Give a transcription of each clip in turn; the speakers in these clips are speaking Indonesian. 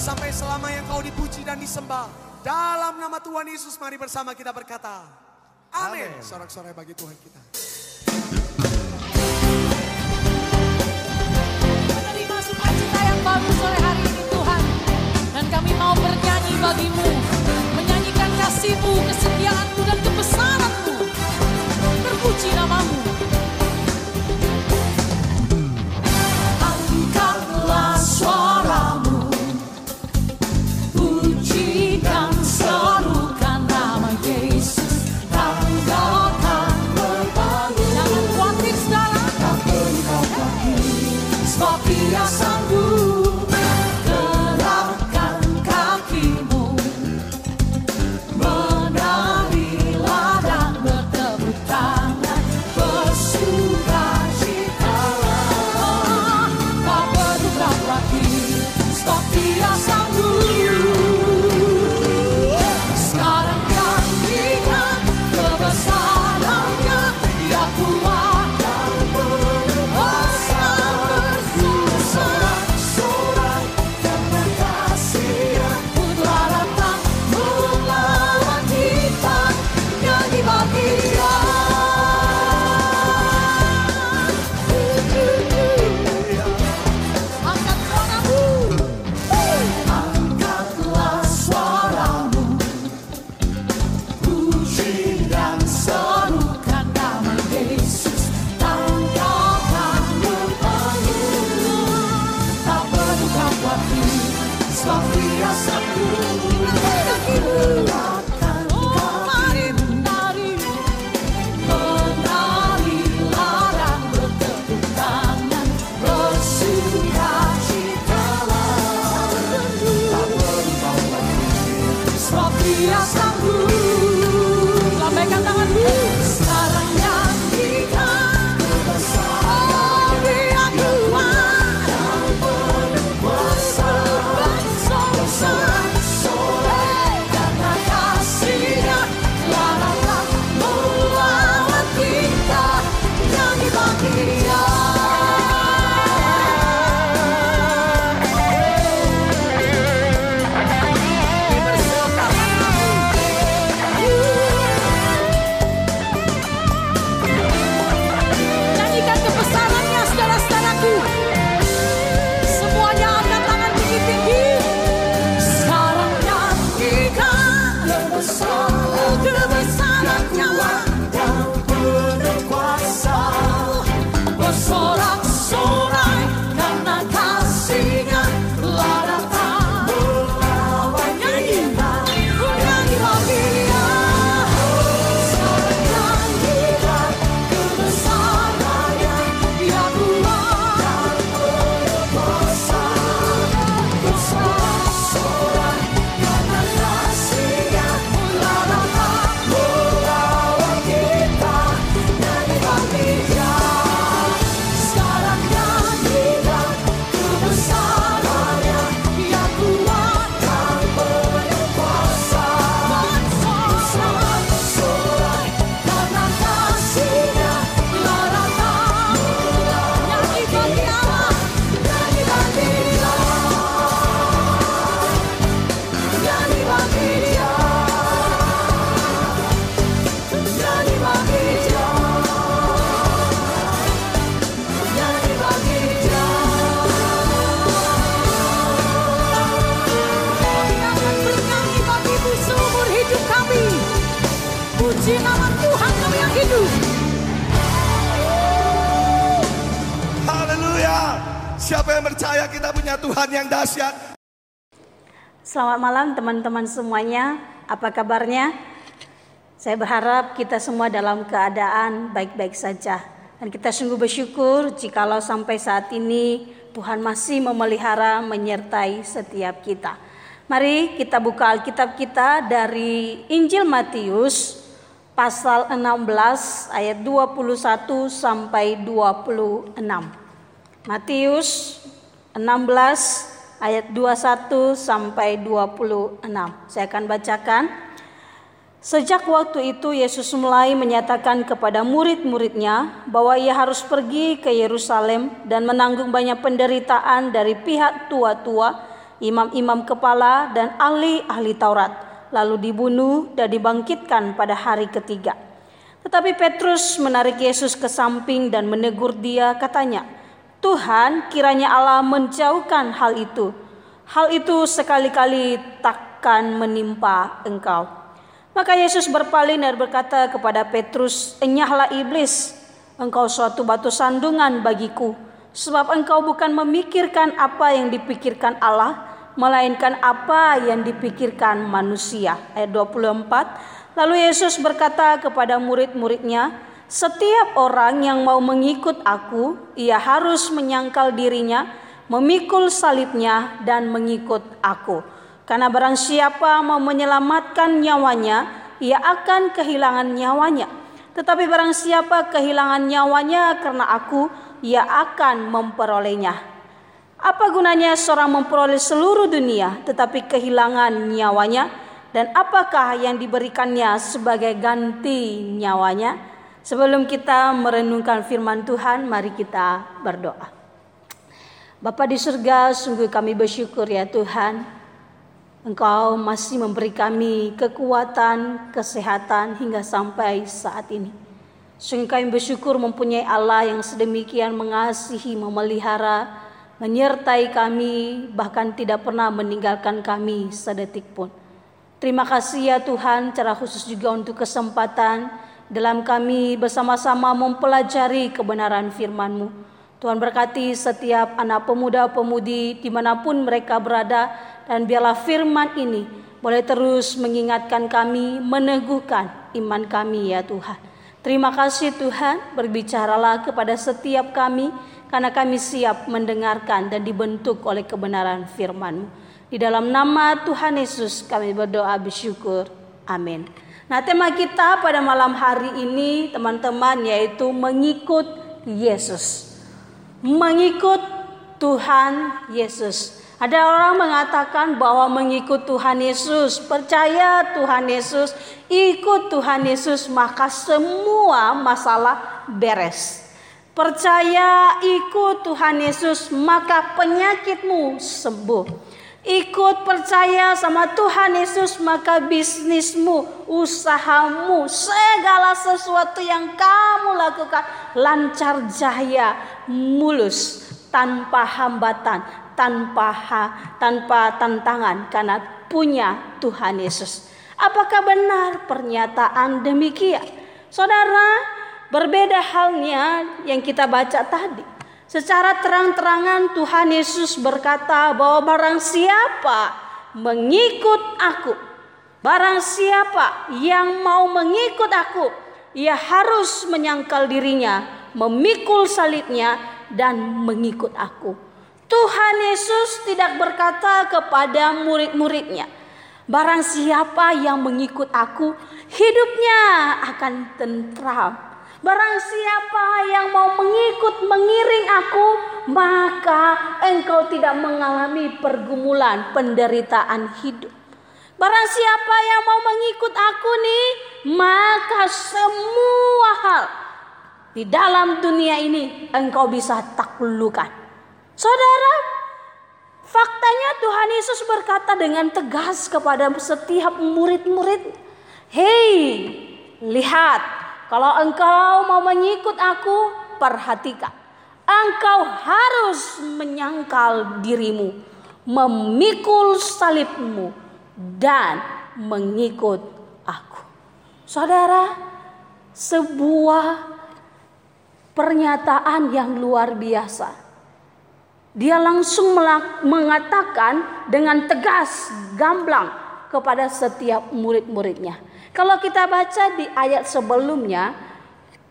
sampai selamanya Kau dipuji dan disembah. Dalam nama Tuhan Yesus mari bersama kita berkata. Amin. Sorak-sorai bagi Tuhan kita. Menerima sukacita yang baru sore hari ini Tuhan. Dan kami mau bernyanyi bagimu. Siapa yang percaya kita punya Tuhan yang dahsyat? Selamat malam teman-teman semuanya. Apa kabarnya? Saya berharap kita semua dalam keadaan baik-baik saja. Dan kita sungguh bersyukur jikalau sampai saat ini Tuhan masih memelihara menyertai setiap kita. Mari kita buka Alkitab kita dari Injil Matius pasal 16 ayat 21 sampai 26. Matius 16 ayat 21 sampai 26. Saya akan bacakan. Sejak waktu itu Yesus mulai menyatakan kepada murid-muridnya bahwa ia harus pergi ke Yerusalem dan menanggung banyak penderitaan dari pihak tua-tua imam-imam kepala dan ahli-ahli Taurat, lalu dibunuh dan dibangkitkan pada hari ketiga. Tetapi Petrus menarik Yesus ke samping dan menegur dia, katanya, "Tuhan, kiranya Allah menjauhkan hal itu. Hal itu sekali-kali takkan menimpa engkau." Maka Yesus berpaling dan berkata kepada Petrus, "Enyahlah iblis, engkau suatu batu sandungan bagiku, sebab engkau bukan memikirkan apa yang dipikirkan Allah, melainkan apa yang dipikirkan manusia." Ayat 24. Lalu Yesus berkata kepada murid-muridnya, "Setiap orang yang mau mengikut Aku, ia harus menyangkal dirinya, memikul salibnya, dan mengikut Aku. Karena barang siapa mau menyelamatkan nyawanya, ia akan kehilangan nyawanya. Tetapi barang siapa kehilangan nyawanya karena Aku, ia akan memperolehnya." Apa gunanya seorang memperoleh seluruh dunia tetapi kehilangan nyawanya? dan apakah yang diberikannya sebagai ganti nyawanya? Sebelum kita merenungkan firman Tuhan, mari kita berdoa. Bapa di surga, sungguh kami bersyukur ya Tuhan. Engkau masih memberi kami kekuatan, kesehatan hingga sampai saat ini. Sungguh kami bersyukur mempunyai Allah yang sedemikian mengasihi, memelihara, menyertai kami, bahkan tidak pernah meninggalkan kami sedetik pun. Terima kasih ya Tuhan, cara khusus juga untuk kesempatan dalam kami bersama-sama mempelajari kebenaran firman-Mu. Tuhan berkati setiap anak pemuda-pemudi di mana pun mereka berada dan biarlah firman ini boleh terus mengingatkan kami, meneguhkan iman kami ya Tuhan. Terima kasih Tuhan, berbicaralah kepada setiap kami karena kami siap mendengarkan dan dibentuk oleh kebenaran firman-Mu. Di dalam nama Tuhan Yesus kami berdoa bersyukur. Amin. Nah tema kita pada malam hari ini teman-teman yaitu mengikut Yesus. Mengikut Tuhan Yesus. Ada orang mengatakan bahwa mengikut Tuhan Yesus, percaya Tuhan Yesus, ikut Tuhan Yesus, maka semua masalah beres. Percaya ikut Tuhan Yesus, maka penyakitmu sembuh. Ikut percaya sama Tuhan Yesus maka bisnismu, usahamu, segala sesuatu yang kamu lakukan lancar jaya, mulus, tanpa hambatan, tanpa ha, tanpa tantangan karena punya Tuhan Yesus. Apakah benar pernyataan demikian? Saudara, berbeda halnya yang kita baca tadi. Secara terang-terangan Tuhan Yesus berkata bahwa barang siapa mengikut aku, barang siapa yang mau mengikut aku, ia harus menyangkal dirinya, memikul salibnya dan mengikut aku. Tuhan Yesus tidak berkata kepada murid-muridnya, barang siapa yang mengikut aku, hidupnya akan tentram Barang siapa yang mau mengikut mengiring aku, maka engkau tidak mengalami pergumulan penderitaan hidup. Barang siapa yang mau mengikut aku nih, maka semua hal di dalam dunia ini engkau bisa taklukan. Saudara, faktanya Tuhan Yesus berkata dengan tegas kepada setiap murid-murid, "Hei, lihat, kalau engkau mau mengikut aku, perhatikan. Engkau harus menyangkal dirimu, memikul salibmu, dan mengikut aku. Saudara, sebuah pernyataan yang luar biasa. Dia langsung mengatakan dengan tegas, gamblang kepada setiap murid-muridnya. Kalau kita baca di ayat sebelumnya,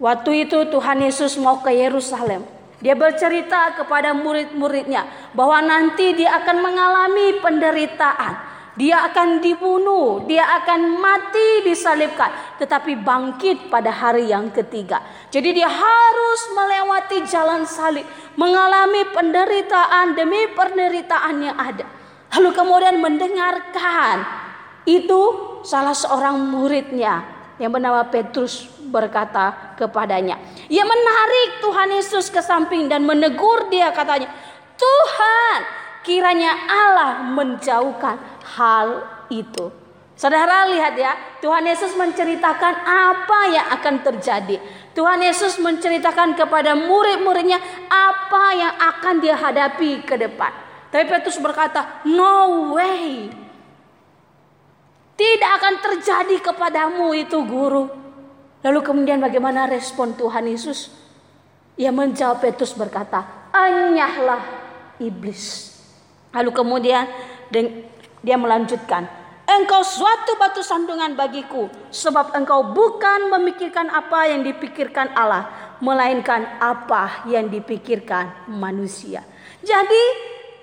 waktu itu Tuhan Yesus mau ke Yerusalem. Dia bercerita kepada murid-muridnya bahwa nanti dia akan mengalami penderitaan. Dia akan dibunuh, dia akan mati disalibkan, tetapi bangkit pada hari yang ketiga. Jadi dia harus melewati jalan salib, mengalami penderitaan demi penderitaan yang ada. Lalu kemudian mendengarkan itu salah seorang muridnya yang bernama Petrus berkata kepadanya. Ia menarik Tuhan Yesus ke samping dan menegur dia katanya, Tuhan, kiranya Allah menjauhkan hal itu. Saudara lihat ya, Tuhan Yesus menceritakan apa yang akan terjadi. Tuhan Yesus menceritakan kepada murid-muridnya apa yang akan dia hadapi ke depan. Tapi Petrus berkata, "No way. Tidak akan terjadi kepadamu itu guru." Lalu kemudian bagaimana respon Tuhan Yesus? Ia menjawab Petrus berkata, "Anyahlah iblis." Lalu kemudian dia melanjutkan, Engkau suatu batu sandungan bagiku, sebab engkau bukan memikirkan apa yang dipikirkan Allah, melainkan apa yang dipikirkan manusia. Jadi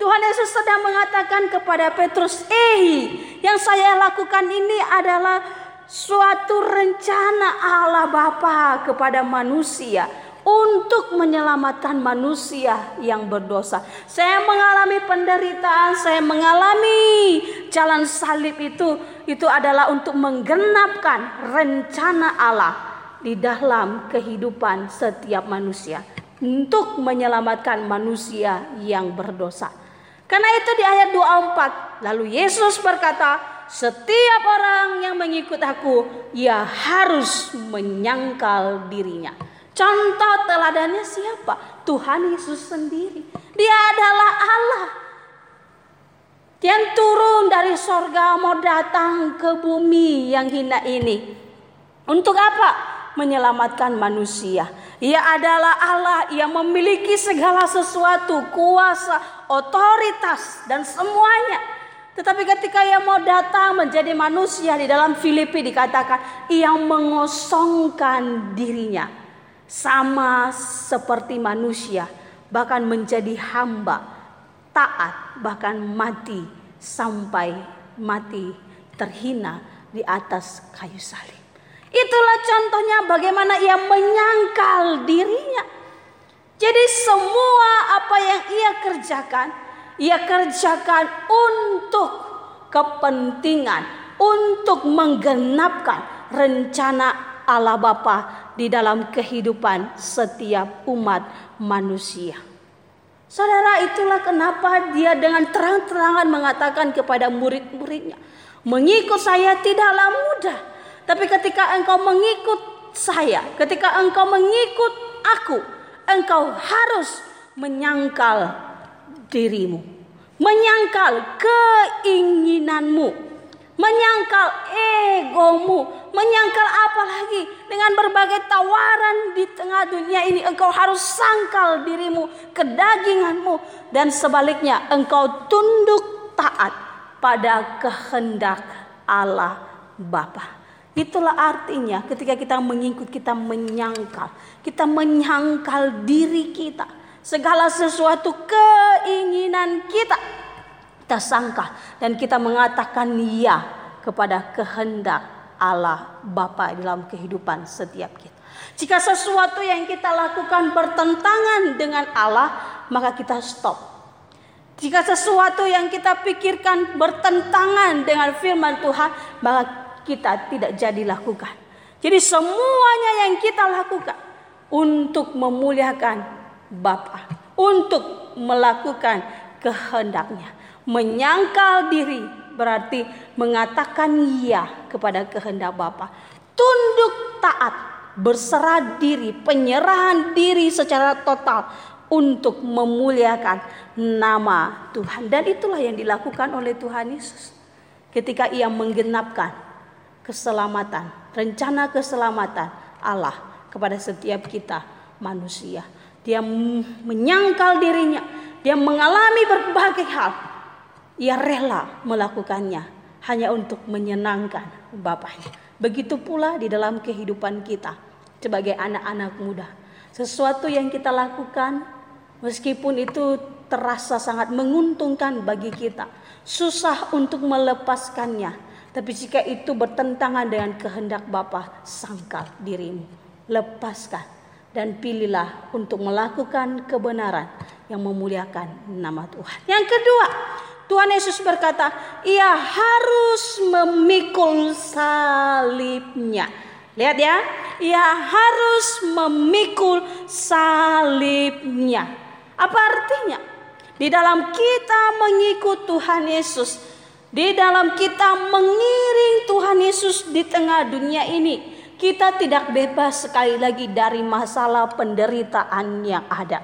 Tuhan Yesus sedang mengatakan kepada Petrus, "Eh, yang saya lakukan ini adalah suatu rencana Allah Bapa kepada manusia." untuk menyelamatkan manusia yang berdosa. Saya mengalami penderitaan, saya mengalami jalan salib itu itu adalah untuk menggenapkan rencana Allah di dalam kehidupan setiap manusia untuk menyelamatkan manusia yang berdosa. Karena itu di ayat 24 lalu Yesus berkata, setiap orang yang mengikut aku ia harus menyangkal dirinya. Contoh teladannya siapa? Tuhan Yesus sendiri. Dia adalah Allah. Yang turun dari sorga mau datang ke bumi yang hina ini. Untuk apa? Menyelamatkan manusia. Ia adalah Allah yang memiliki segala sesuatu, kuasa, otoritas, dan semuanya. Tetapi ketika ia mau datang menjadi manusia di dalam Filipi dikatakan ia mengosongkan dirinya sama seperti manusia, bahkan menjadi hamba, taat, bahkan mati sampai mati terhina di atas kayu salib. Itulah contohnya bagaimana ia menyangkal dirinya. Jadi semua apa yang ia kerjakan, ia kerjakan untuk kepentingan, untuk menggenapkan rencana Allah Bapa di dalam kehidupan setiap umat manusia. Saudara, itulah kenapa dia dengan terang-terangan mengatakan kepada murid-muridnya, "Mengikut saya tidaklah mudah, tapi ketika engkau mengikut saya, ketika engkau mengikut aku, engkau harus menyangkal dirimu, menyangkal keinginanmu." menyangkal egomu, menyangkal apa lagi dengan berbagai tawaran di tengah dunia ini engkau harus sangkal dirimu, kedaginganmu dan sebaliknya engkau tunduk taat pada kehendak Allah Bapa. Itulah artinya ketika kita mengikut kita menyangkal, kita menyangkal diri kita, segala sesuatu keinginan kita kita sangka dan kita mengatakan ya kepada kehendak Allah Bapa dalam kehidupan setiap kita. Jika sesuatu yang kita lakukan bertentangan dengan Allah, maka kita stop. Jika sesuatu yang kita pikirkan bertentangan dengan firman Tuhan, maka kita tidak jadi lakukan. Jadi semuanya yang kita lakukan untuk memuliakan Bapa, untuk melakukan kehendaknya Menyangkal diri berarti mengatakan iya kepada kehendak Bapa. Tunduk taat, berserah diri, penyerahan diri secara total untuk memuliakan nama Tuhan. Dan itulah yang dilakukan oleh Tuhan Yesus ketika ia menggenapkan keselamatan, rencana keselamatan Allah kepada setiap kita manusia. Dia menyangkal dirinya, dia mengalami berbagai hal ia rela melakukannya hanya untuk menyenangkan Bapaknya. Begitu pula di dalam kehidupan kita sebagai anak-anak muda. Sesuatu yang kita lakukan meskipun itu terasa sangat menguntungkan bagi kita, susah untuk melepaskannya. Tapi jika itu bertentangan dengan kehendak Bapa, sangkal dirimu, lepaskan dan pilihlah untuk melakukan kebenaran yang memuliakan nama Tuhan. Yang kedua, Tuhan Yesus berkata, ia harus memikul salibnya. Lihat ya, ia harus memikul salibnya. Apa artinya? Di dalam kita mengikut Tuhan Yesus, di dalam kita mengiring Tuhan Yesus di tengah dunia ini, kita tidak bebas sekali lagi dari masalah penderitaan yang ada.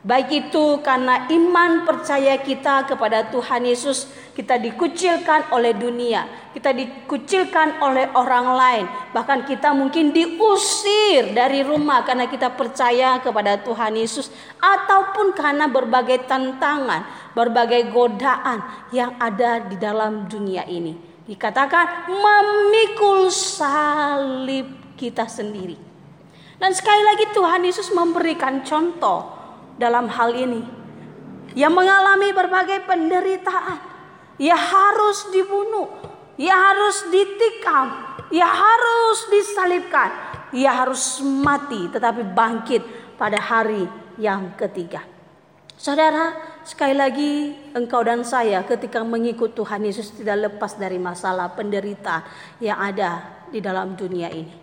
Baik itu karena iman percaya kita kepada Tuhan Yesus, kita dikucilkan oleh dunia, kita dikucilkan oleh orang lain, bahkan kita mungkin diusir dari rumah karena kita percaya kepada Tuhan Yesus, ataupun karena berbagai tantangan, berbagai godaan yang ada di dalam dunia ini. Dikatakan memikul salib kita sendiri. Dan sekali lagi Tuhan Yesus memberikan contoh dalam hal ini. Yang mengalami berbagai penderitaan. Ia harus dibunuh. Ia harus ditikam. Ia harus disalibkan. Ia harus mati tetapi bangkit pada hari yang ketiga. Saudara, sekali lagi engkau dan saya ketika mengikut Tuhan Yesus tidak lepas dari masalah penderitaan yang ada di dalam dunia ini.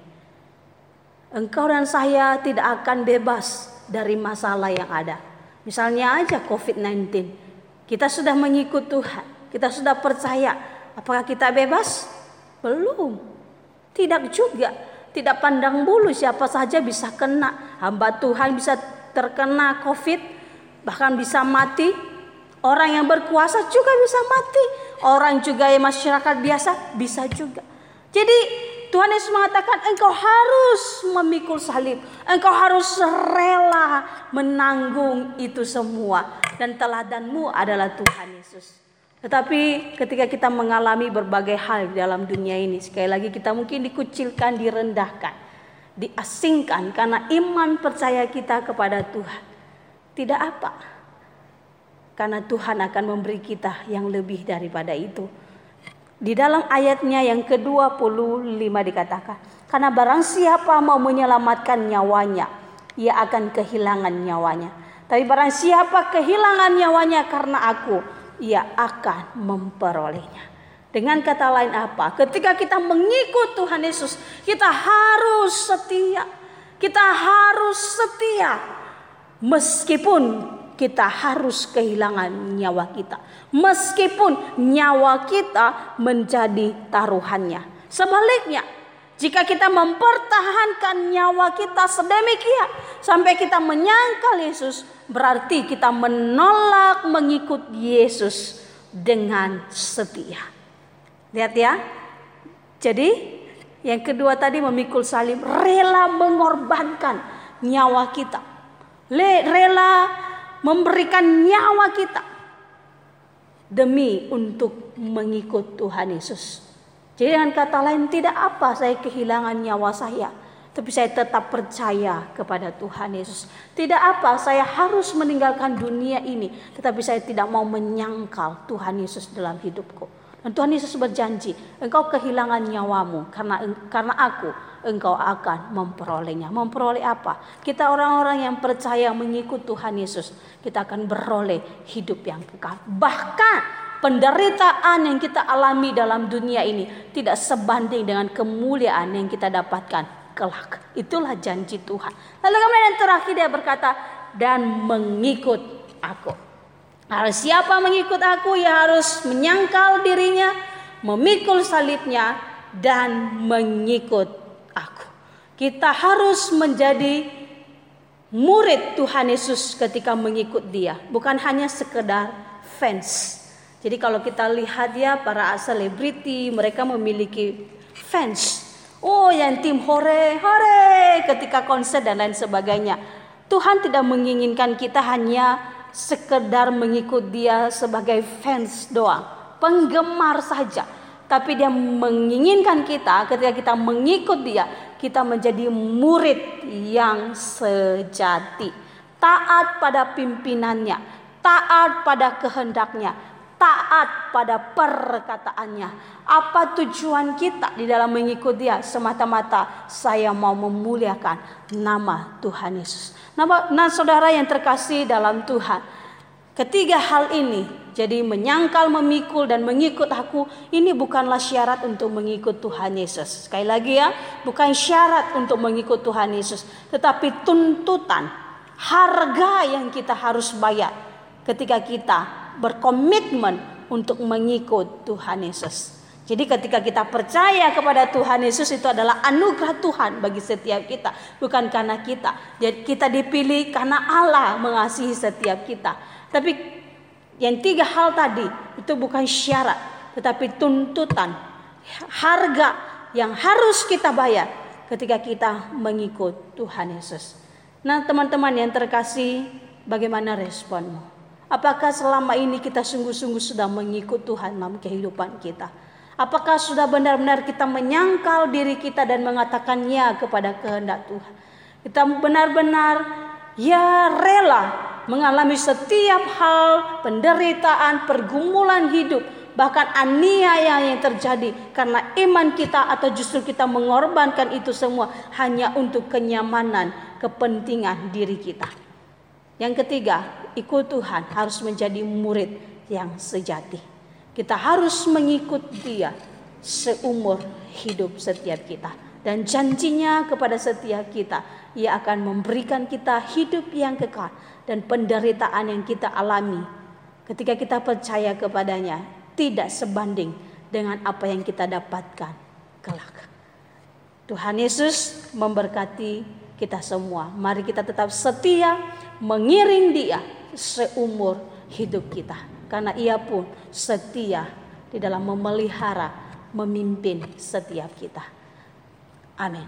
Engkau dan saya tidak akan bebas dari masalah yang ada. Misalnya aja COVID-19. Kita sudah mengikut Tuhan. Kita sudah percaya. Apakah kita bebas? Belum. Tidak juga. Tidak pandang bulu siapa saja bisa kena. Hamba Tuhan bisa terkena COVID. Bahkan bisa mati. Orang yang berkuasa juga bisa mati. Orang juga yang masyarakat biasa bisa juga. Jadi Tuhan Yesus mengatakan engkau harus memikul salib. Engkau harus rela menanggung itu semua. Dan teladanmu adalah Tuhan Yesus. Tetapi ketika kita mengalami berbagai hal dalam dunia ini. Sekali lagi kita mungkin dikucilkan, direndahkan. Diasingkan karena iman percaya kita kepada Tuhan. Tidak apa. Karena Tuhan akan memberi kita yang lebih daripada itu. Di dalam ayatnya yang ke-25 dikatakan, karena barang siapa mau menyelamatkan nyawanya, ia akan kehilangan nyawanya. Tapi barang siapa kehilangan nyawanya karena aku, ia akan memperolehnya. Dengan kata lain apa? Ketika kita mengikut Tuhan Yesus, kita harus setia. Kita harus setia. Meskipun kita harus kehilangan nyawa kita. Meskipun nyawa kita menjadi taruhannya. Sebaliknya, jika kita mempertahankan nyawa kita sedemikian sampai kita menyangkal Yesus, berarti kita menolak mengikut Yesus dengan setia. Lihat ya. Jadi, yang kedua tadi memikul salib, rela mengorbankan nyawa kita. Rela memberikan nyawa kita demi untuk mengikut Tuhan Yesus. Jadi dengan kata lain tidak apa saya kehilangan nyawa saya, tapi saya tetap percaya kepada Tuhan Yesus. Tidak apa saya harus meninggalkan dunia ini, tetapi saya tidak mau menyangkal Tuhan Yesus dalam hidupku. Dan Tuhan Yesus berjanji, engkau kehilangan nyawamu karena karena aku, engkau akan memperolehnya. Memperoleh apa? Kita orang-orang yang percaya mengikut Tuhan Yesus, kita akan beroleh hidup yang kekal. Bahkan penderitaan yang kita alami dalam dunia ini tidak sebanding dengan kemuliaan yang kita dapatkan kelak. Itulah janji Tuhan. Lalu kemudian yang terakhir dia berkata, dan mengikut aku. Harus siapa mengikut aku ya harus menyangkal dirinya, memikul salibnya dan mengikut aku. Kita harus menjadi murid Tuhan Yesus ketika mengikut dia, bukan hanya sekedar fans. Jadi kalau kita lihat ya para selebriti mereka memiliki fans. Oh yang tim hore hore ketika konser dan lain sebagainya. Tuhan tidak menginginkan kita hanya sekedar mengikut dia sebagai fans doang, penggemar saja. Tapi dia menginginkan kita ketika kita mengikut dia, kita menjadi murid yang sejati. Taat pada pimpinannya, taat pada kehendaknya, taat pada perkataannya. Apa tujuan kita di dalam mengikut dia? Semata-mata saya mau memuliakan nama Tuhan Yesus. Nah, nah saudara yang terkasih dalam Tuhan. Ketiga hal ini, jadi menyangkal, memikul, dan mengikut aku, ini bukanlah syarat untuk mengikut Tuhan Yesus. Sekali lagi ya, bukan syarat untuk mengikut Tuhan Yesus, tetapi tuntutan, harga yang kita harus bayar ketika kita berkomitmen untuk mengikut Tuhan Yesus. Jadi ketika kita percaya kepada Tuhan Yesus itu adalah anugerah Tuhan bagi setiap kita, bukan karena kita. Jadi kita dipilih karena Allah mengasihi setiap kita. Tapi yang tiga hal tadi itu bukan syarat, tetapi tuntutan, harga yang harus kita bayar ketika kita mengikut Tuhan Yesus. Nah, teman-teman yang terkasih, bagaimana responmu? Apakah selama ini kita sungguh-sungguh sudah mengikut Tuhan dalam kehidupan kita? Apakah sudah benar-benar kita menyangkal diri kita dan mengatakan ya kepada kehendak Tuhan? Kita benar-benar ya rela mengalami setiap hal penderitaan, pergumulan hidup, bahkan aniaya yang terjadi karena iman kita atau justru kita mengorbankan itu semua hanya untuk kenyamanan, kepentingan diri kita. Yang ketiga, ikut Tuhan harus menjadi murid yang sejati. Kita harus mengikut Dia seumur hidup setiap kita. Dan janjinya kepada setiap kita, Ia akan memberikan kita hidup yang kekal dan penderitaan yang kita alami. Ketika kita percaya kepadanya, tidak sebanding dengan apa yang kita dapatkan kelak. Tuhan Yesus memberkati kita semua. Mari kita tetap setia mengiring dia seumur hidup kita. Karena ia pun setia di dalam memelihara, memimpin setiap kita. Amin.